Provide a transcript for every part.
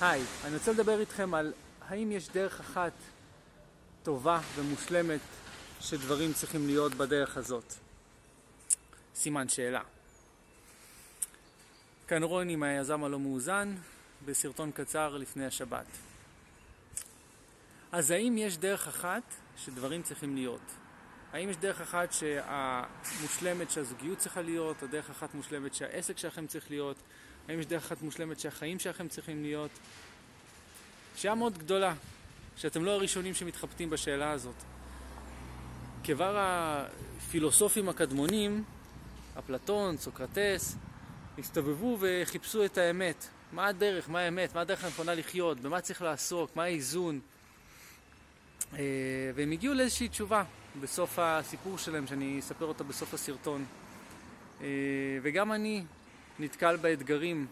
היי, אני רוצה לדבר איתכם על האם יש דרך אחת טובה ומושלמת שדברים צריכים להיות בדרך הזאת. סימן שאלה. כאן רוני מהיזם הלא מאוזן בסרטון קצר לפני השבת. אז האם יש דרך אחת שדברים צריכים להיות? האם יש דרך אחת שהמושלמת שהזוגיות צריכה להיות, או דרך אחת מושלמת שהעסק שלכם צריך להיות, האם יש דרך אחת מושלמת שהחיים שלכם צריכים להיות? שאלה מאוד גדולה, שאתם לא הראשונים שמתחבטים בשאלה הזאת. כבר הפילוסופים הקדמונים, אפלטון, סוקרטס, הסתובבו וחיפשו את האמת. מה הדרך, מה האמת, מה הדרך הנכונה לחיות, במה צריך לעסוק, מה האיזון. אה, והם הגיעו לאיזושהי תשובה בסוף הסיפור שלהם, שאני אספר אותה בסוף הסרטון. אה, וגם אני נתקל באתגרים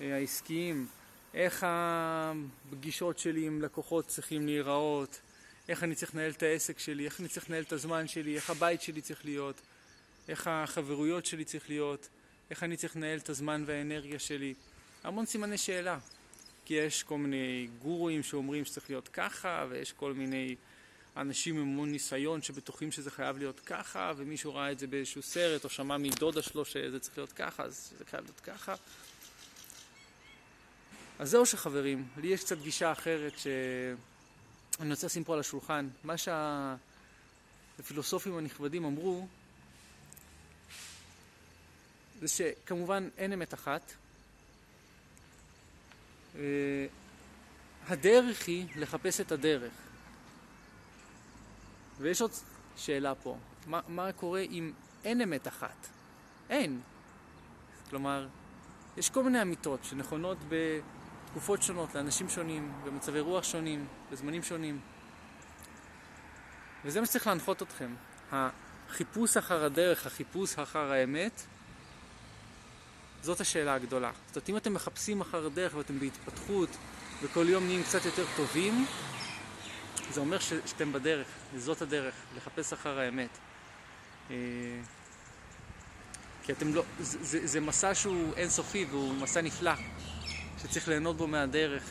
אה, העסקיים, איך הפגישות שלי עם לקוחות צריכים להיראות, איך אני צריך לנהל את העסק שלי, איך אני צריך לנהל את הזמן שלי, איך הבית שלי צריך להיות, איך החברויות שלי צריך להיות, איך אני צריך לנהל את הזמן והאנרגיה שלי. המון סימני שאלה. כי יש כל מיני גורואים שאומרים שצריך להיות ככה, ויש כל מיני אנשים עם המון ניסיון שבטוחים שזה חייב להיות ככה, ומישהו ראה את זה באיזשהו סרט, או שמע מדודה שלו שזה צריך להיות ככה, אז זה חייב להיות ככה. אז זהו שחברים, לי יש קצת גישה אחרת שאני רוצה לשים פה על השולחן. מה שהפילוסופים הנכבדים אמרו, זה שכמובן אין אמת אחת. אה, הדרך היא לחפש את הדרך. ויש עוד שאלה פה, מה, מה קורה אם אין אמת אחת? אין. כלומר, יש כל מיני אמיתות שנכונות בתקופות שונות, לאנשים שונים, במצבי רוח שונים, בזמנים שונים. וזה מה שצריך להנחות אתכם. החיפוש אחר הדרך, החיפוש אחר האמת, זאת השאלה הגדולה. זאת אומרת, אם אתם מחפשים אחר הדרך ואתם בהתפתחות וכל יום נהיים קצת יותר טובים, זה אומר ש, שאתם בדרך, זאת הדרך, לחפש אחר האמת. אה, כי אתם לא, זה, זה, זה מסע שהוא אינסופי והוא מסע נפלא, שצריך ליהנות בו מהדרך,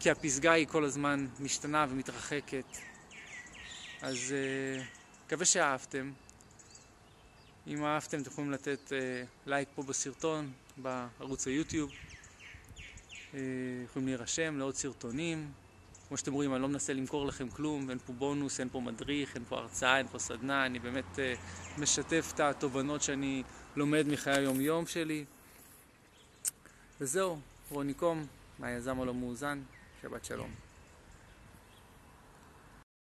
כי הפסגה היא כל הזמן משתנה ומתרחקת. אז אה, מקווה שאהבתם. אם אהבתם אתם יכולים לתת אה, לייק פה בסרטון, בערוץ היוטיוב. יכולים להירשם לעוד סרטונים. כמו שאתם רואים, אני לא מנסה למכור לכם כלום, אין פה בונוס, אין פה מדריך, אין פה הרצאה, אין פה סדנה, אני באמת אה, משתף את התובנות שאני לומד מחיי היום-יום שלי. וזהו, רוני קום, מהיזם הלא מאוזן, שבת שלום.